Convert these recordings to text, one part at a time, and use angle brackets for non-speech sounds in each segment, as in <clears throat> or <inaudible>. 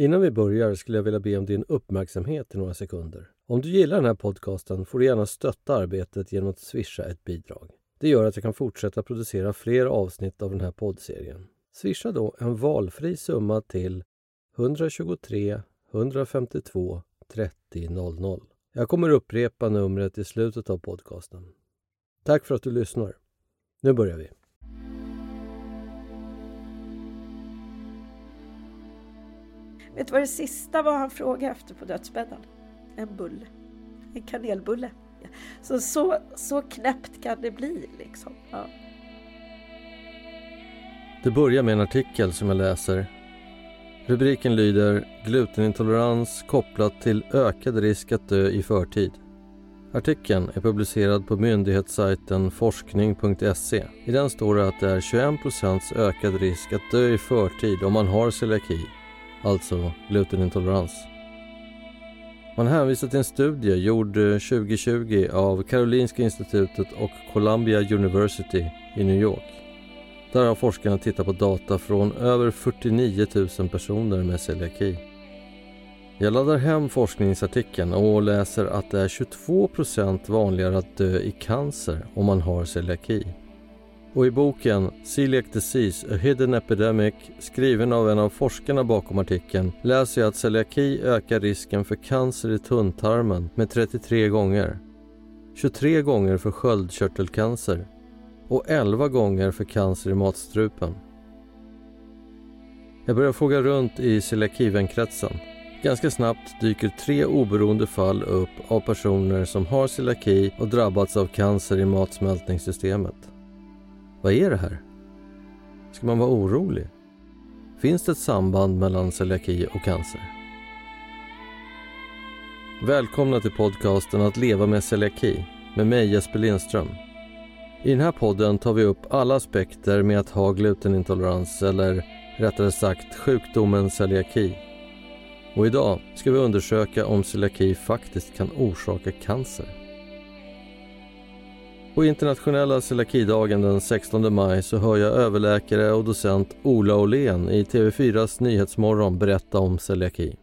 Innan vi börjar skulle jag vilja be om din uppmärksamhet i några sekunder. Om du gillar den här podcasten får du gärna stötta arbetet genom att swisha ett bidrag. Det gör att jag kan fortsätta producera fler avsnitt av den här poddserien. Swisha då en valfri summa till 123 152 30 00. Jag kommer upprepa numret i slutet av podcasten. Tack för att du lyssnar. Nu börjar vi. Vet du vad det sista var han frågade efter på dödsbädden? En bulle. En kanelbulle. Så, så, så knäppt kan det bli liksom. Ja. Det börjar med en artikel som jag läser. Rubriken lyder Glutenintolerans kopplat till ökad risk att dö i förtid. Artikeln är publicerad på myndighetssajten forskning.se. I den står det att det är 21% ökad risk att dö i förtid om man har celiaki, alltså glutenintolerans. Man hänvisar till en studie gjord eh, 2020 av Karolinska institutet och Columbia University i New York. Där har forskarna tittat på data från över 49 000 personer med celiaki. Jag laddar hem forskningsartikeln och läser att det är 22% vanligare att dö i cancer om man har celiaki. Och i boken Celiac Disease, A Hidden Epidemic skriven av en av forskarna bakom artikeln läser jag att celiaki ökar risken för cancer i tunntarmen med 33 gånger. 23 gånger för sköldkörtelcancer och 11 gånger för cancer i matstrupen. Jag börjar fråga runt i celiakivänkretsen. Ganska snabbt dyker tre oberoende fall upp av personer som har celiaki och drabbats av cancer i matsmältningssystemet. Vad är det här? Ska man vara orolig? Finns det ett samband mellan celiaki och cancer? Välkomna till podcasten Att leva med celiaki med mig Jesper Lindström. I den här podden tar vi upp alla aspekter med att ha glutenintolerans eller rättare sagt sjukdomen celiaki. Och idag ska vi undersöka om celiaki faktiskt kan orsaka cancer. På internationella celiakidagen den 16 maj så hör jag överläkare och docent Ola Åhlén i TV4s Nyhetsmorgon berätta om celiaki.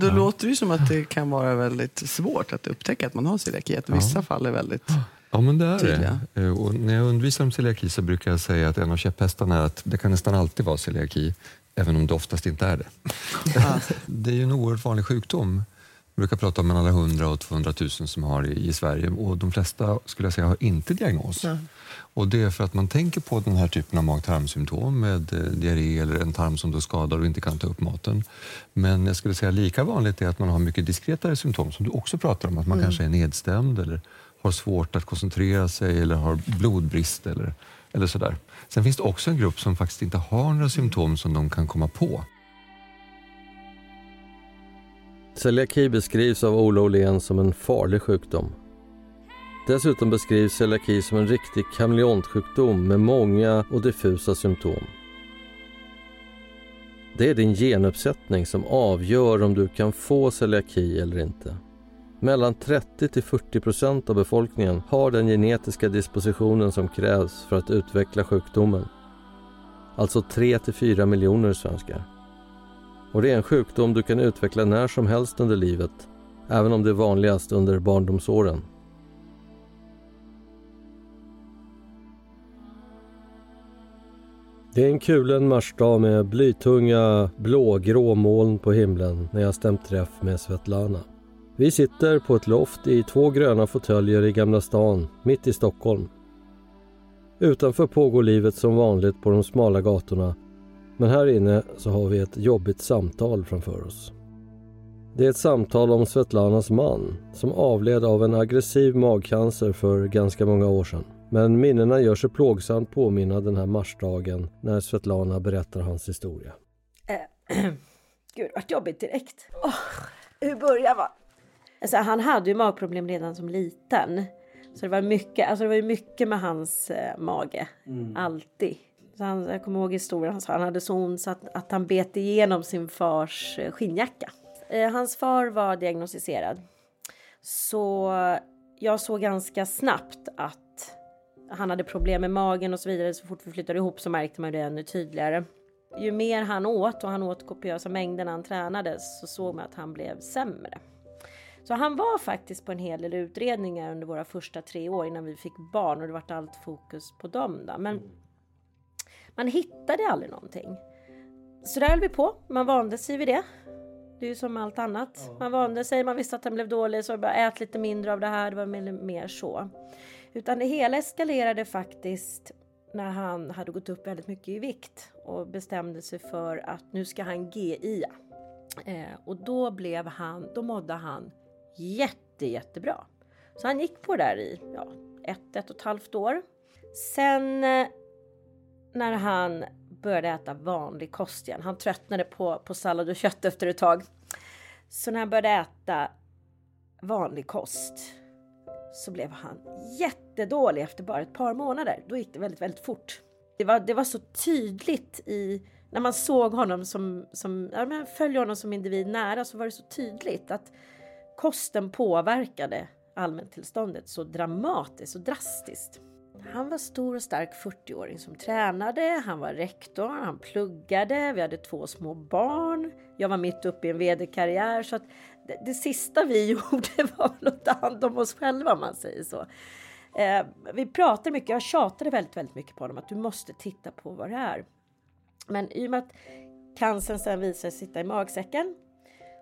Då ja. låter det som att det kan vara väldigt svårt att upptäcka att man har celiaki. Att vissa ja. fall är väldigt Ja, men det är tydliga. det. Eh, och när jag undervisar om celiaki så brukar jag säga att en av käpphästarna är att det kan nästan alltid vara celiaki, även om det oftast inte är det. <laughs> det är ju en oerhört vanlig sjukdom. Brukar prata om mellan 100 och 200 000 som har i, i Sverige och de flesta skulle jag säga har inte diagnos. Mm. Och det är för att man tänker på den här typen av mag-tarmsymptom med eh, diarré eller en tarm som då skadar och inte kan ta upp maten. Men jag skulle säga lika vanligt är att man har mycket diskretare symptom som du också pratar om, att man mm. kanske är nedstämd eller har svårt att koncentrera sig eller har blodbrist eller, eller sådär. Sen finns det också en grupp som faktiskt inte har några symptom som de kan komma på. Celiaki beskrivs av Ola Åhlén som en farlig sjukdom. Dessutom beskrivs celiaki som en riktig kameleontsjukdom med många och diffusa symptom. Det är din genuppsättning som avgör om du kan få celiaki eller inte. Mellan 30 till 40 procent av befolkningen har den genetiska dispositionen som krävs för att utveckla sjukdomen. Alltså 3 till 4 miljoner svenskar. Och det är en sjukdom du kan utveckla när som helst under livet, även om det är vanligast under barndomsåren. Det är en kulen marsdag med blytunga blågrå moln på himlen när jag stämt träff med Svetlana. Vi sitter på ett loft i två gröna fåtöljer i Gamla stan, mitt i Stockholm. Utanför pågår livet som vanligt på de smala gatorna men här inne så har vi ett jobbigt samtal framför oss. Det är ett samtal om Svetlanas man som avled av en aggressiv magcancer för ganska många år sedan. Men minnena gör sig plågsamt påminna den här marsdagen när Svetlana berättar hans historia. Äh, <clears throat> Gud, vad jobbigt direkt. Oh, hur börjar man? Alltså, han hade ju magproblem redan som liten. Så det var mycket, alltså det var mycket med hans eh, mage. Mm. Alltid. Han, jag kommer ihåg historien, han sa han hade så ont så att, att han bet igenom sin fars eh, skinnjacka. Eh, hans far var diagnostiserad. Så jag såg ganska snabbt att han hade problem med magen och så vidare. Så fort vi flyttade ihop så märkte man det ännu tydligare. ju mer han åt och han åt kopiösa mängder när han tränade så såg man att han blev sämre. Så han var faktiskt på en hel del utredningar under våra första tre år innan vi fick barn och det vart allt fokus på dem. Då. Men mm man hittade aldrig någonting. Så där höll vi på. Man vande sig vid det. Det är ju som allt annat. Man vande sig, man visste att han blev dålig så bara ät lite mindre av det här. Det var mer så. Utan det hela eskalerade faktiskt när han hade gått upp väldigt mycket i vikt och bestämde sig för att nu ska han GI. Eh, och då blev han, då mådde han jätte, jättebra. Så han gick på det där i ja, ett, ett och ett halvt år. Sen eh, när han började äta vanlig kost igen, han tröttnade på, på sallad och kött efter ett tag. Så när han började äta vanlig kost så blev han jättedålig efter bara ett par månader. Då gick det väldigt, väldigt fort. Det var, det var så tydligt i när man såg honom som, som ja, men följer honom som individ nära så var det så tydligt att kosten påverkade allmäntillståndet så dramatiskt och drastiskt. Han var stor och stark 40-åring som tränade, han var rektor, han pluggade, vi hade två små barn. Jag var mitt uppe i en vd-karriär så att det, det sista vi <laughs> gjorde var väl att ta hand om oss själva om man säger så. Eh, vi pratade mycket, jag tjatade väldigt, väldigt mycket på honom att du måste titta på vad det är. Men i och med att cancern sen visade sig sitta i magsäcken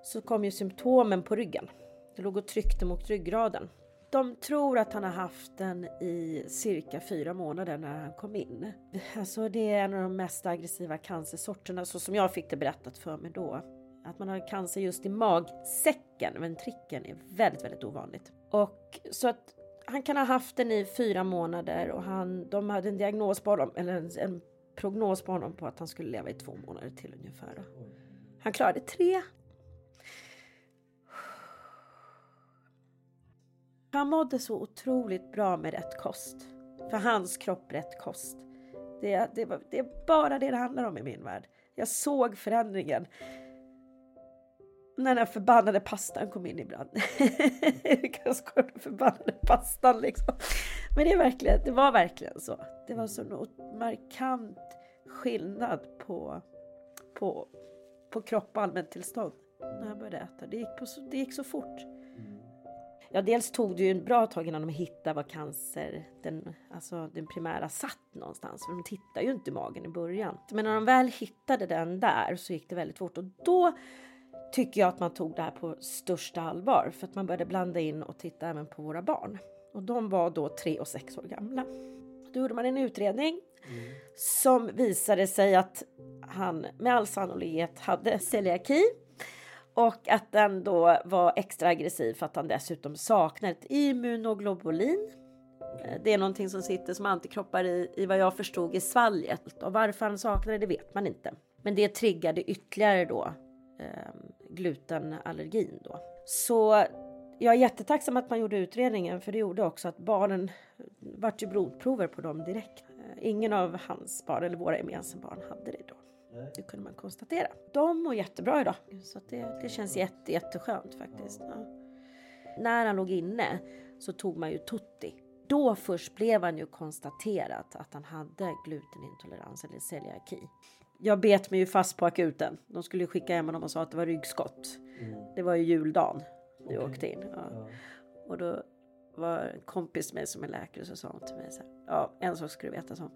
så kom ju symptomen på ryggen. Det låg och tryckte mot ryggraden. De tror att han har haft den i cirka fyra månader när han kom in. Alltså det är en av de mest aggressiva cancersorterna så som jag fick det berättat för mig då. Att man har cancer just i magsäcken, ventrikeln, är väldigt, väldigt ovanligt. Och så att han kan ha haft den i fyra månader och han, de hade en diagnos på honom, eller en, en prognos på honom på att han skulle leva i två månader till ungefär. Han klarade tre. Han mådde så otroligt bra med rätt kost. För hans kropp rätt kost. Det, det, det är bara det det handlar om i min värld. Jag såg förändringen när den här förbannade pastan kom in ibland. Jag skojar, den förbannade pastan liksom. Men det, är verkligen, det var verkligen så. Det var så markant skillnad på, på, på kropp och allmäntillstånd när jag började äta. Det gick, på, det gick så fort. Ja, dels tog det ju en bra tag innan de hittade var cancer, den, alltså den primära satt någonstans. För de tittar ju inte i magen i början. Men när de väl hittade den där så gick det väldigt fort och då tycker jag att man tog det här på största allvar för att man började blanda in och titta även på våra barn. Och de var då tre och sex år gamla. Då gjorde man en utredning mm. som visade sig att han med all sannolikhet hade celiaki och att den då var extra aggressiv för att han dessutom saknar ett immunoglobulin. Eh, det är någonting som sitter som antikroppar i, i vad jag förstod i svalget. Och varför han saknade det, vet man inte. Men det triggade ytterligare då eh, glutenallergin då. Så jag är jättetacksam att man gjorde utredningen för det gjorde också att barnen vart ju blodprover på dem direkt. Eh, ingen av hans barn eller våra gemensamma barn hade det då. Det kunde man konstatera. De mår jättebra idag. Så det, det känns jätte, jätteskönt faktiskt. Ja. När han låg inne så tog man ju Tutti. Då först blev han ju konstaterat att han hade glutenintolerans eller celiaki. Jag bet mig ju fast på akuten. De skulle skicka hem honom och sa att det var ryggskott. Mm. Det var ju juldagen när jag åkte in. Ja. Ja. Och då var en kompis med som är läkare så sa hon till mig så här, ja en sak ska du veta så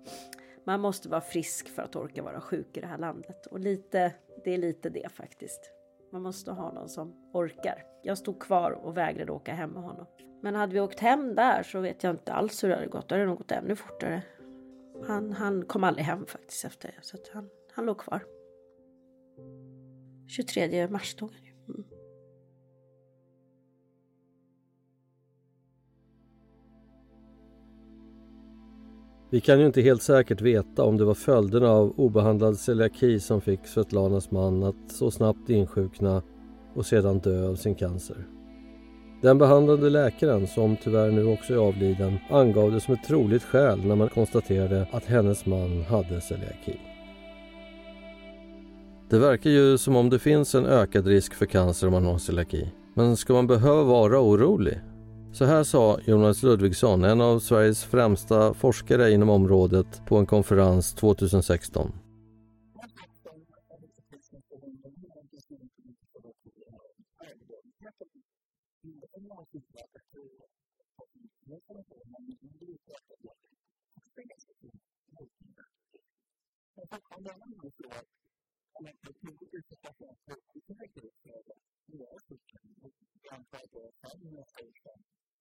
man måste vara frisk för att orka vara sjuk i det här landet. Och lite, det är lite det faktiskt. Man måste ha någon som orkar. Jag stod kvar och vägrade åka hem med honom. Men hade vi åkt hem där så vet jag inte alls hur det hade gått. Då hade det nog gått ännu fortare. Han, han kom aldrig hem faktiskt efter det. Så han, han låg kvar. 23 mars tog han ju. Vi kan ju inte helt säkert veta om det var följderna av obehandlad celiaki som fick Svetlanas man att så snabbt insjukna och sedan dö av sin cancer. Den behandlande läkaren, som tyvärr nu också är avliden, angav det som ett troligt skäl när man konstaterade att hennes man hade celiaki. Det verkar ju som om det finns en ökad risk för cancer om man har celiaki. Men ska man behöva vara orolig? Så här sa Jonas Ludvigsson, en av Sveriges främsta forskare inom området, på en konferens 2016.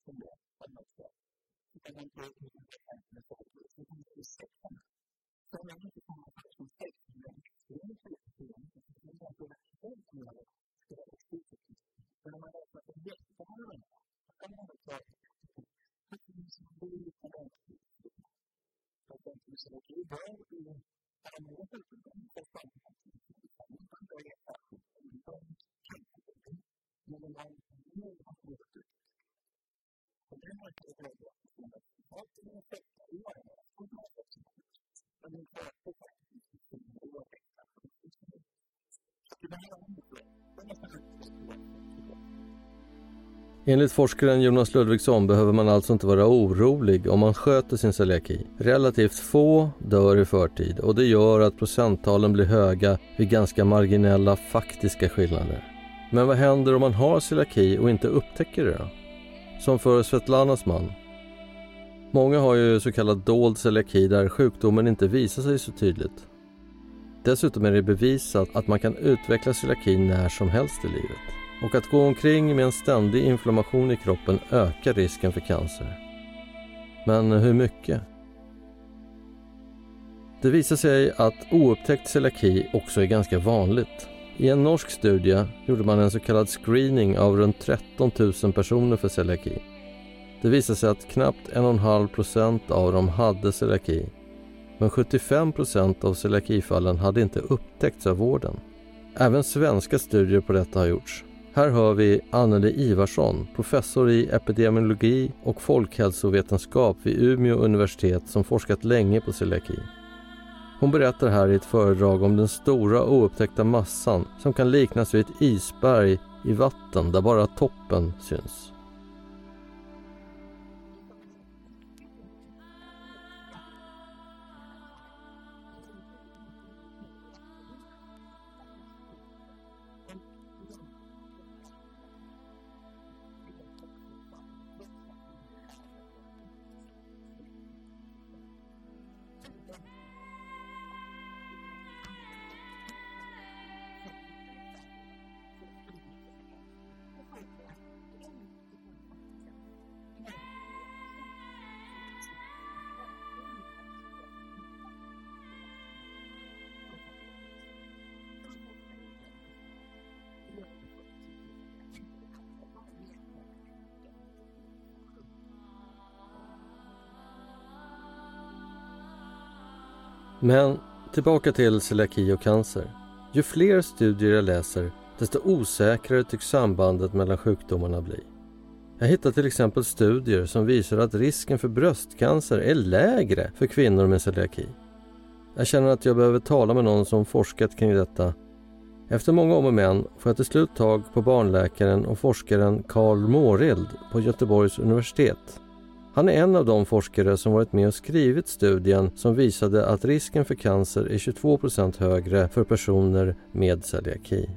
from the one of the second grade in the hand and so the second to six hundred. So now you can have to six and then the answer is the answer is the answer is the answer is the answer is the そのままだと、で、そのような、他のものと、確認するということが必要です。確認するということが必要です。あの、やっぱり、この、ここから、Enligt forskaren Jonas Ludvigsson behöver man alltså inte vara orolig om man sköter sin celiaki. Relativt få dör i förtid och det gör att procenttalen blir höga vid ganska marginella faktiska skillnader. Men vad händer om man har celiaki och inte upptäcker det då? Som för Svetlanas man. Många har ju så kallad dold celiaki där sjukdomen inte visar sig så tydligt. Dessutom är det bevisat att man kan utveckla celiaki när som helst i livet. Och att gå omkring med en ständig inflammation i kroppen ökar risken för cancer. Men hur mycket? Det visar sig att oupptäckt celiaki också är ganska vanligt. I en norsk studie gjorde man en så kallad screening av runt 13 000 personer för celiaki. Det visade sig att knappt 1,5 procent av dem hade celiaki. Men 75 procent av celiakifallen hade inte upptäckts av vården. Även svenska studier på detta har gjorts. Här hör vi Anneli Ivarsson, professor i epidemiologi och folkhälsovetenskap vid Umeå universitet som forskat länge på celiaki. Hon berättar här i ett föredrag om den stora oupptäckta massan som kan liknas vid ett isberg i vatten där bara toppen syns. Exacto. Men tillbaka till celiaki och cancer. Ju fler studier jag läser, desto osäkrare tycks sambandet mellan sjukdomarna bli. Jag hittar till exempel studier som visar att risken för bröstcancer är lägre för kvinnor med celiaki. Jag känner att jag behöver tala med någon som forskat kring detta. Efter många om och men får jag till slut tag på barnläkaren och forskaren Karl Mårild på Göteborgs universitet han är en av de forskare som varit med och skrivit studien som visade att risken för cancer är 22% högre för personer med celiaki.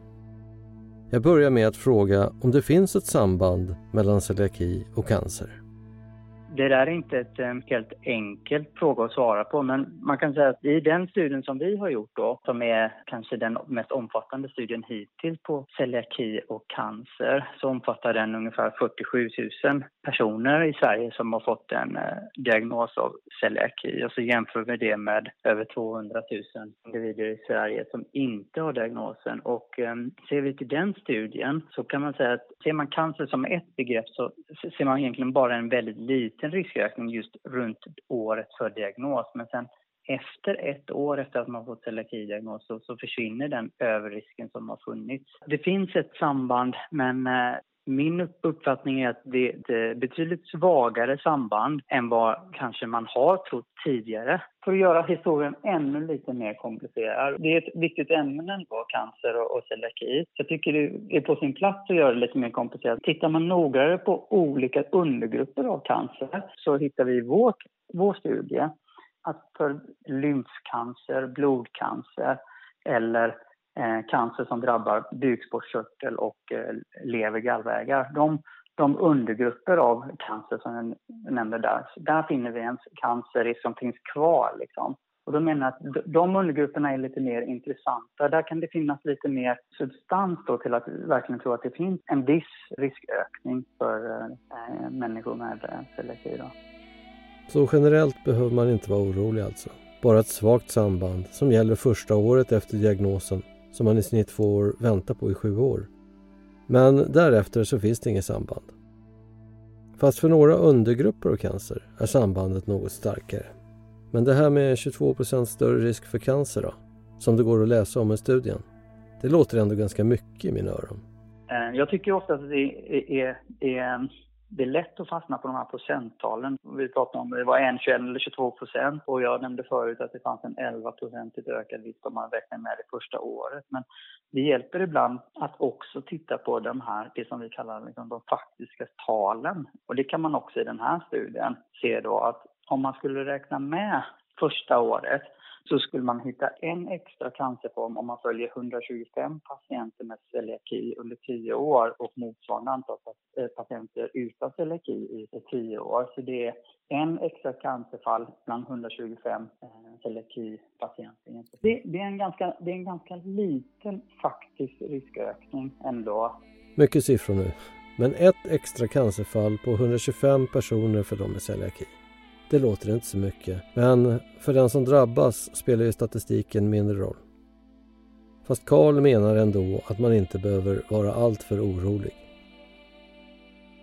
Jag börjar med att fråga om det finns ett samband mellan celiaki och cancer. Det där är inte ett eh, helt enkelt fråga att svara på, men man kan säga att i den studien som vi har gjort då, som är kanske den mest omfattande studien hittills på celiaki och cancer, så omfattar den ungefär 47 000 personer i Sverige som har fått en eh, diagnos av celiaki. Och så jämför vi det med över 200 000 individer i Sverige som inte har diagnosen. Och eh, ser vi till den studien så kan man säga att ser man cancer som ett begrepp så ser man egentligen bara en väldigt liten liten riskökning just runt året för diagnos. Men sen efter ett år efter att man fått celiakidiagnos så, så försvinner den överrisken som har funnits. Det finns ett samband men eh, min uppfattning är att det är ett betydligt svagare samband än vad kanske man har trott tidigare. För att göra historien ännu lite mer komplicerad. Det är ett viktigt ämne ändå, cancer och celiaki. Jag tycker det är på sin plats att göra det lite mer komplicerat. Tittar man noggrannare på olika undergrupper av cancer så hittar vi i vår, vår studie att för lymfcancer, blodcancer eller eh, cancer som drabbar bukspottkörtel och eh, lever gallvägar. De de undergrupper av cancer som jag nämnde där, där finner vi en cancerrisk som finns kvar. Liksom. Och då menar jag att de undergrupperna är lite mer intressanta. Där kan det finnas lite mer substans då till att verkligen tro att det finns en viss riskökning för eh, människor med celiaki. Så generellt behöver man inte vara orolig alltså? Bara ett svagt samband som gäller första året efter diagnosen som man i snitt får vänta på i sju år. Men därefter så finns det inget samband. Fast för några undergrupper av cancer är sambandet något starkare. Men det här med 22% större risk för cancer då, som det går att läsa om i studien, det låter ändå ganska mycket i mina öron. Eh, jag tycker ofta att det är, är, är det är lätt att fastna på de här procenttalen. Vi pratade om det var 1, 21 eller 22 procent och jag nämnde förut att det fanns en 11 procentigt ökad risk om man räknar med det första året. Men det hjälper ibland att också titta på de här, det som vi kallar liksom de faktiska talen. Och det kan man också i den här studien se då att om man skulle räkna med första året så skulle man hitta en extra cancerform om man följer 125 patienter med celiaki under 10 år och motsvarande antal eh, patienter utan celiaki i 10 år. Så det är en extra cancerfall bland 125 eh, celiaki-patienter. Det, det, är en ganska, det är en ganska liten faktisk riskökning ändå. Mycket siffror nu. Men ett extra cancerfall på 125 personer för dem med celiaki. Det låter inte så mycket, men för den som drabbas spelar ju statistiken mindre roll. Fast Karl menar ändå att man inte behöver vara alltför orolig.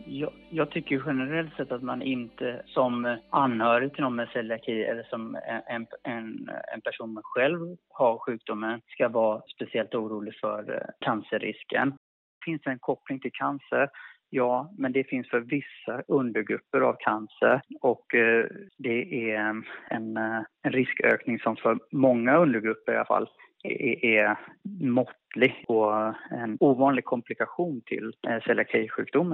Jag, jag, tycker generellt sett att man inte som anhörig till någon med celiaki eller som en, en, en person själv har sjukdomen ska vara speciellt orolig för eh, cancerrisken. Finns det en koppling till cancer Ja, men det finns för vissa undergrupper av cancer och eh, det är eh, en, eh, en riskökning som för många undergrupper i alla fall är, är måttlig och en ovanlig komplikation till eh,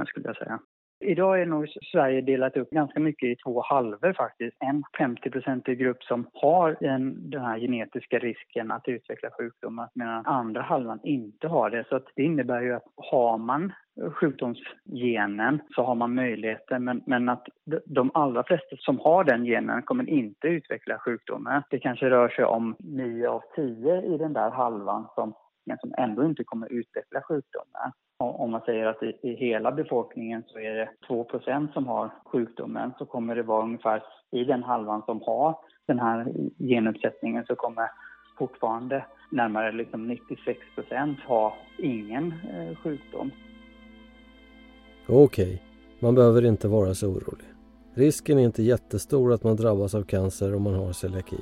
skulle jag säga. Idag är nog Sverige delat upp ganska mycket i två halvor faktiskt. En 50-procentig grupp som har en, den här genetiska risken att utveckla sjukdomar medan andra halvan inte har det. Så det innebär ju att har man sjukdomsgenen så har man möjligheter men, men att de allra flesta som har den genen kommer inte utveckla sjukdomen. Det kanske rör sig om 9 av 10 i den där halvan som, men som ändå inte kommer utveckla sjukdomen. Om man säger att i, hela befolkningen så är det 2% som har sjukdomen så kommer det vara ungefär i den halvan som har den här genuppsättningen så kommer fortfarande närmare liksom 96 procent ha ingen eh, sjukdom. Okej, okay. man behöver inte vara så orolig. Risken är inte jättestor att man drabbas av cancer om man har celiaki.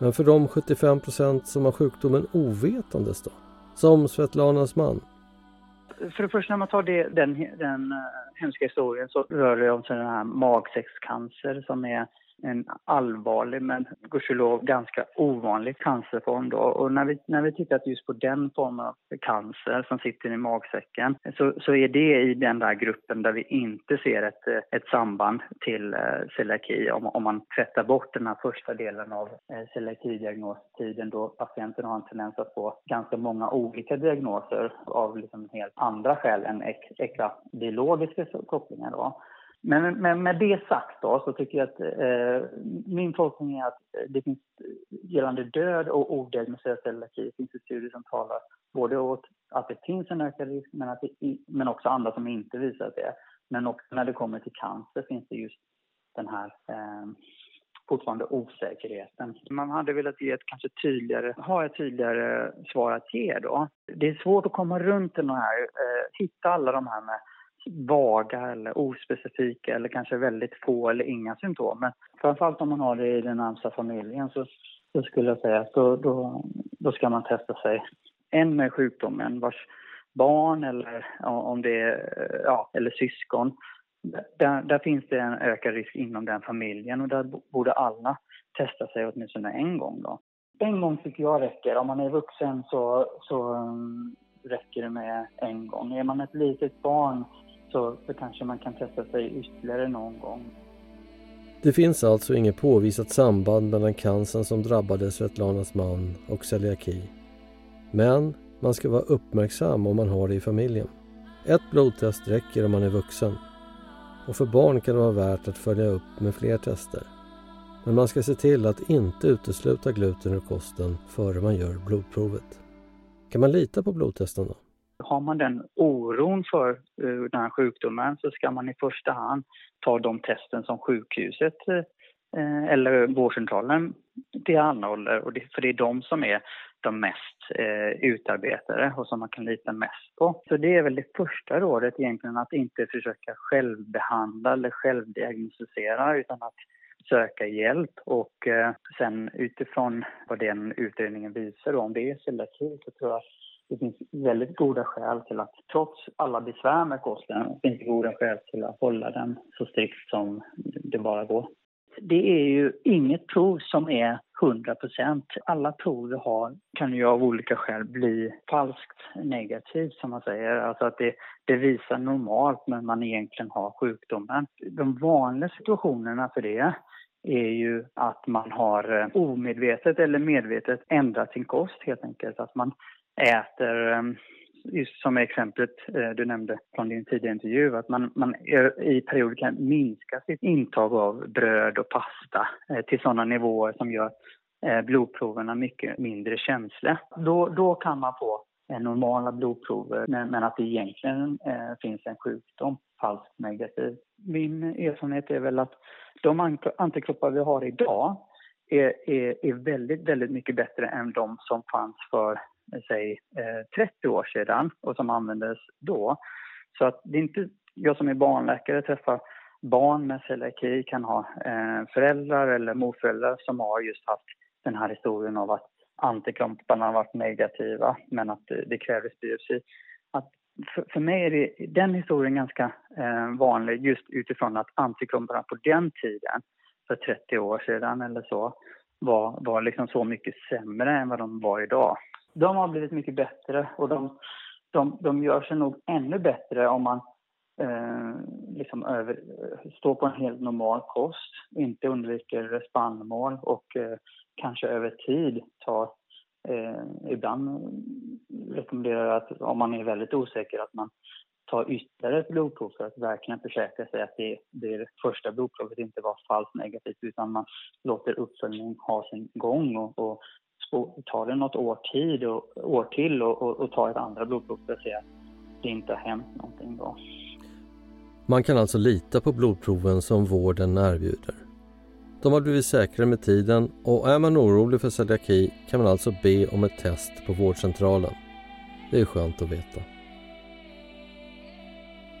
Men för de 75% som har sjukdomen ovetandes då? Som Svetlanas man? För det första när man tar det, den, den eh, hemska historien så rör det sig om den här magsäckscancer som är en allvarlig men gudskelov ganska ovanlig cancerform. Då. Och när vi, när vi tittat just på den formen av cancer som sitter i magsäcken så, så är det i den där gruppen där vi inte ser ett, ett samband till eh, celiaki om, om man tvättar bort den här första delen av eh, celiakidiagnostiden då patienten har en tendens att få ganska många olika diagnoser av liksom helt andra skäl än äkta biologiska kopplingar. Då. Men, men med det sagt då, så tycker jag att eh, min tolkning är att det finns gällande död och odiagnostiserad celiaki finns det studier som talar både åt att det finns en ökad risk men, att det, men också andra som inte visar att det är. Men också när det kommer till cancer finns det just den här eh, fortfarande osäkerheten. Man hade velat ge ett kanske tydligare, ha ett tydligare svar att ge då. Det är svårt att komma runt den här, eh, hitta alla de här med vaga eller ospecifika eller kanske väldigt få eller inga symptom. Men framförallt om man har det i den närmsta familjen så, så skulle jag säga att då, då, då ska man testa sig. En med sjukdomen vars barn eller om det är, ja, eller syskon. Där, där finns det en ökad risk inom den familjen och där borde alla testa sig åtminstone en gång då. En gång tycker jag räcker. Om man är vuxen så, så mm, räcker det med en gång. Är man ett litet barn så, så kanske man kan testa sig ytterligare någon gång. Det finns alltså inget påvisat samband mellan cancern som drabbade Svetlanas man och celiaki. Men man ska vara uppmärksam om man har det i familjen. Ett blodtest räcker om man är vuxen. Och för barn kan det vara värt att följa upp med fler tester. Men man ska se till att inte utesluta gluten ur kosten före man gör blodprovet. Kan man lita på blodtesten då? Har man den oron för uh, den här sjukdomen så ska man i första hand ta de testen som sjukhuset uh, eller vårdcentralen tillhandahåller. Och det, för det är de som är de mest uh, utarbetade och som man kan lita mest på. Så det är väl det första rådet egentligen, att inte försöka självbehandla eller självdiagnostisera utan att söka hjälp och eh, sen utifrån vad den utredningen visar om det är celiaki så tror jag att det finns väldigt goda skäl till att trots alla besvär med kosten finns det goda skäl till att hålla den så strikt som det bara går. Det är ju inget prov som är 100 procent. Alla prov vi har kan ju av olika skäl bli falskt negativt som man säger. Alltså att det, det visar normalt men man egentligen har sjukdomen. De vanliga situationerna för det är ju att man har eh, omedvetet eller medvetet ändrat sin kost helt enkelt. Att man äter, eh, just som exemplet eh, du nämnde från din tidigare intervju, att man, man i perioder kan minska sitt intag av bröd och pasta eh, till sådana nivåer som gör eh, blodproverna mycket mindre känsliga. Då, då kan man få normala blodprover men, men att det egentligen eh, finns en sjukdom, falskt negativ. Min erfarenhet är väl att de antikroppar vi har idag är, är, är väldigt, väldigt mycket bättre än de som fanns för säg eh, 30 år sedan och som användes då. Så att det är inte jag som är barnläkare träffar barn med celiaki kan ha eh, föräldrar eller morföräldrar som har just haft den här historien av att antikropparna har varit negativa men att det, det krävdes biopsi. Att för, för, mig är det, den historien ganska eh, vanlig just utifrån att antikropparna på den tiden, för 30 år sedan eller så, var, var liksom så mycket sämre än vad de var idag. De har blivit mycket bättre och de, de, de gör sig nog ännu bättre om man eh, liksom över, står på en helt normal kost, inte undviker spannmål och eh, kanske över tid tar Eh, ibland rekommenderar jag att om man är väldigt osäker att man tar ytterligare ett blodprov för att verkligen försäkra sig att det, det första blodprovet inte var falskt negativt utan man låter uppföljningen ha sin gång och, och tar det något år, tid och, år till och, och, och ta ett andra blodprov för att se att det inte har hänt någonting då. Man kan alltså lita på blodproven som vården erbjuder. De har blivit säkrare med tiden och är man orolig för celiaki kan man alltså be om ett test på vårdcentralen. Det är skönt att veta.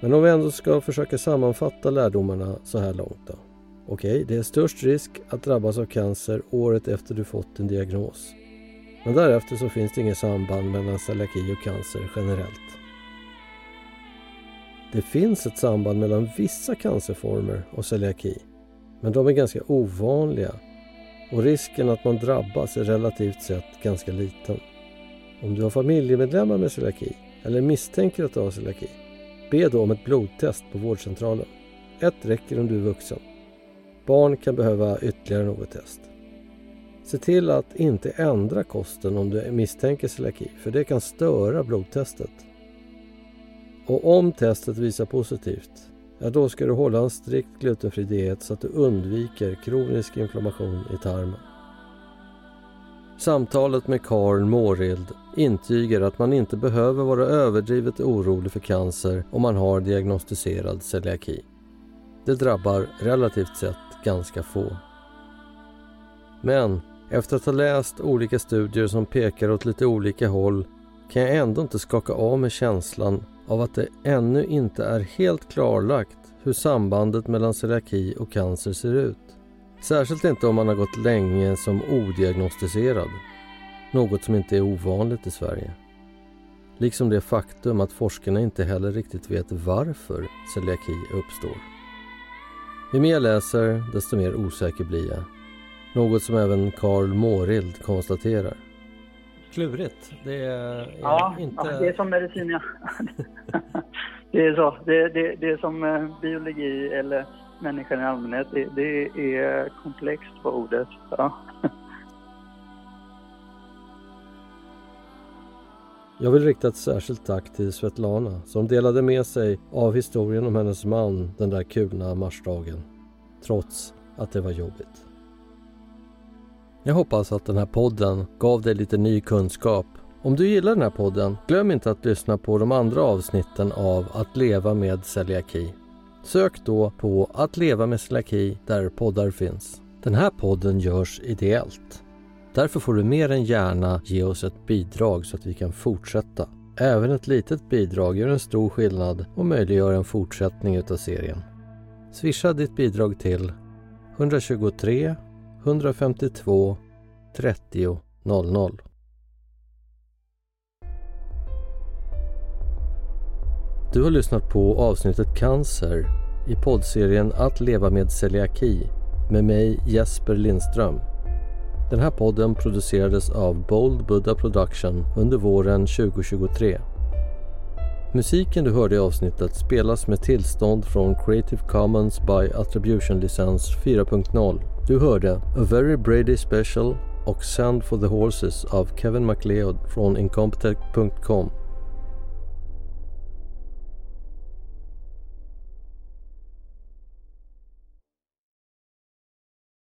Men om vi ändå ska försöka sammanfatta lärdomarna så här långt då. Okej, det är störst risk att drabbas av cancer året efter du fått din diagnos. Men därefter så finns det inget samband mellan celiaki och cancer generellt. Det finns ett samband mellan vissa cancerformer och celiaki men de är ganska ovanliga och risken att man drabbas är relativt sett ganska liten. Om du har familjemedlemmar med celiaki eller misstänker att du har celiaki, be då om ett blodtest på vårdcentralen. Ett räcker om du är vuxen. Barn kan behöva ytterligare något test. Se till att inte ändra kosten om du misstänker celiaki, för det kan störa blodtestet. Och om testet visar positivt, ja då ska du hålla en strikt glutenfri diet så att du undviker kronisk inflammation i tarmen. Samtalet med Karl Mårild intygar att man inte behöver vara överdrivet orolig för cancer om man har diagnostiserad celiaki. Det drabbar relativt sett ganska få. Men efter att ha läst olika studier som pekar åt lite olika håll kan jag ändå inte skaka av mig känslan av att det ännu inte är helt klarlagt hur sambandet mellan celiaki och cancer ser ut. Särskilt inte om man har gått länge som odiagnostiserad. Något som inte är ovanligt i Sverige. Liksom det faktum att forskarna inte heller riktigt vet varför celiaki uppstår. Ju mer jag läser, desto mer osäker blir jag. Något som även Karl Mårild konstaterar klurigt. Det är ja, inte... Ja, det är som medicin, ja. <laughs> det är så. Det, det, det är som eh, biologi eller människan i allmänhet. Det, det är komplext på ordet. Ja. Jag vill rikta ett särskilt tack till Svetlana som delade med sig av historien om hennes man den där kulna marsdagen. Trots att det var jobbigt. Jag hoppas att den här podden gav dig lite ny kunskap. Om du gillar den här podden, glöm inte att lyssna på de andra avsnitten av Att leva med celiaki. Sök då på Att leva med celiaki där poddar finns. Den här podden görs ideellt. Därför får du mer än gärna ge oss ett bidrag så att vi kan fortsätta. Även ett litet bidrag gör en stor skillnad och möjliggör en fortsättning utav serien. Swisha ditt bidrag till 123 152 30 00. Du har lyssnat på avsnittet Cancer i poddserien Att leva med celiaki med mig Jesper Lindström. Den här podden producerades av Bold Buddha Production under våren 2023. Musiken du hörde i avsnittet spelas med tillstånd från Creative Commons by Attribution licens 4.0. Du hörde A Very Brady Special och Sand for the Horses av Kevin MacLeod från Incompetech.com